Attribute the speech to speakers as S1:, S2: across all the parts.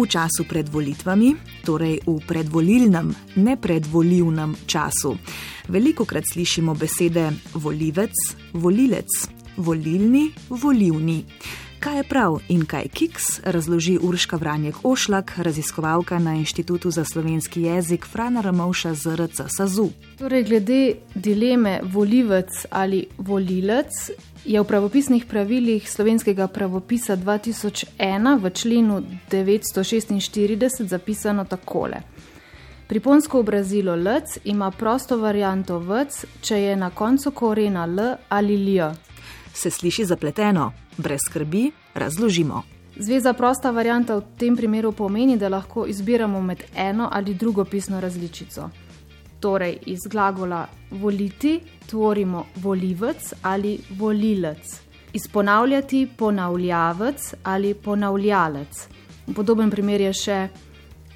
S1: V času pred volitvami, torej v predvolilnem, ne predvolilnem času, veliko krat slišimo besede volivec, volilec, volilni, volivni. Kaj je prav in kaj kiks, razloži Urška Vranjek Ošlak, raziskovalka na Inštitutu za slovenski jezik Frana Ramovša ZRC SAZU.
S2: Torej, glede dileme volivec ali volilec je v pravopisnih pravilih slovenskega pravopisa 2001 v členu 946 zapisano takole. Priponsko obrazilo lc ima prosto varianto vc, če je na koncu korena l ali lj.
S1: Se sliši zapleteno? Brez skrbi, razložimo.
S2: Zveza prosta varianta v tem primeru pomeni, da lahko izbiramo med eno ali drugo pisno različico. Torej, iz glagola voliti tvorimo volivec ali volilec, iz ponavljati ponavljavec ali ponavljalec. Podoben primer je še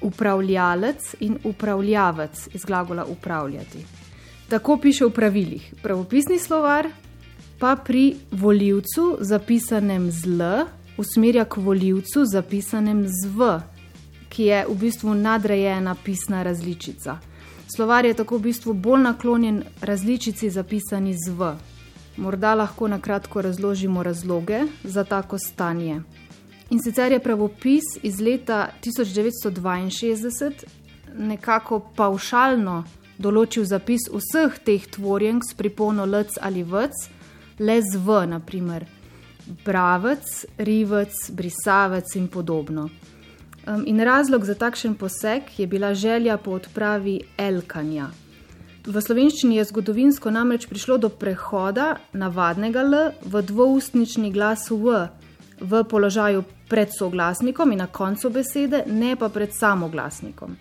S2: upravljalec in upravljavec iz glagola upravljati. Tako piše v pravilih. Pravopisni slovar pa pri volivcu zapisanem z L usmerja k volivcu zapisanem z V, ki je v bistvu nadrejena pisna različica. Slovar je tako v bistvu bolj naklonjen različici zapisani z V. Morda lahko na kratko razložimo razloge za tako stanje. In sicer je pravopis iz leta 1962 nekako paušalno določil zapis vseh teh tvorjenk s pripono lc ali vc, le z v, naprimer bravec, rivec, brisavec in podobno. Um, in razlog za takšen poseg je bila želja po odpravi elkanja. V slovenščini je zgodovinsko namreč prišlo do prehoda navadnega L v dvoustnični glas V, v položaju pred soglasnikom in na koncu besede, ne pa pred samoglasnikom.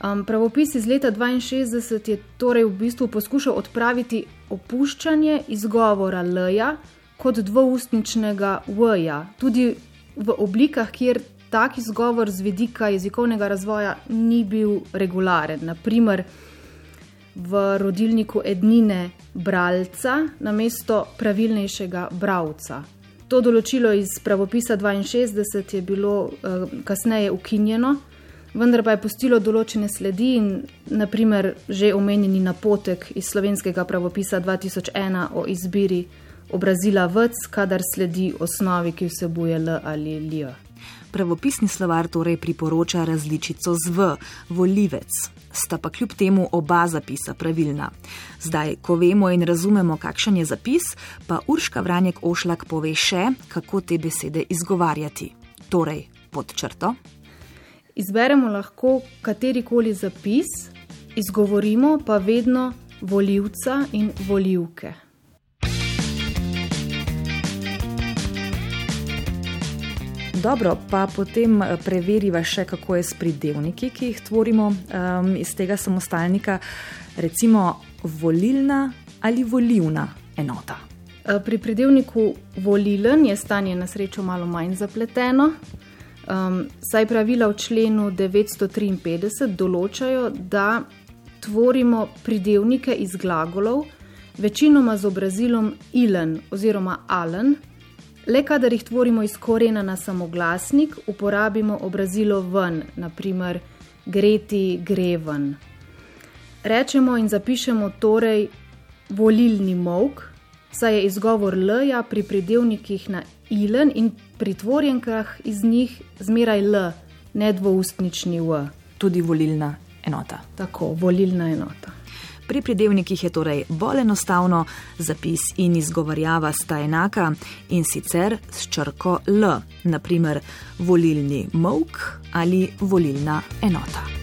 S2: Um, pravopis iz leta 62 je torej v bistvu poskušal odpraviti opuščanje izgovora L-ja kot dvoustničnega V-ja, tudi v oblikah, kjer tak izgovor z vidika jezikovnega razvoja ni bil regularen. Naprimer, v rodilniku ednine bralca na mesto pravilnejšega bravca. To določilo iz pravopisa 62 je bilo eh, kasneje ukinjeno, vendar pa je postilo določene sledi in naprimer že omenjeni napotek iz slovenskega pravopisa 2001 o izbiri obrazila vc, kadar sledi osnovi, ki vsebuje L ali L.
S1: Pravopisni slovar torej priporoča različico z v, volivec. Sta pa kljub temu oba zapisa pravilna. Zdaj, ko vemo in razumemo, kakšen je zapis, pa Urška Vranjek Ošlak pove še, kako te besede izgovarjati. Torej, pod črto.
S2: Izberemo lahko katerikoli zapis, izgovorimo pa vedno voljivca in voljivke.
S1: Dobro, pa potem eh, preveriva še, kako je s pridevniki, ki jih tvorimo um, iz tega samostalnika, recimo volilna ali volivna enota.
S2: Eh, pri pridevniku volilen je stanje na srečo malo manj zapleteno. Um, saj pravila v členu 953 določajo, da tvorimo pridevnike iz glagolov, večinoma z obrazilom ilen oziroma alen, Le kadar jih tvorimo iz korena na samoglasnik, uporabimo obrazilo ven, naprimer greti, greven. Rečemo in zapišemo torej volilni mok, saj je izgovor L-ja pri pridevnikih na ilen in pri tvorjenkah iz njih zmeraj L, ne dvoustnični V.
S1: Tudi volilna enota.
S2: Tako, volilna enota.
S1: Pri pridevnikih je torej bolj enostavno, zapis in izgovarjava sta enaka in sicer s črko L, naprimer volilni mok ali volilna enota.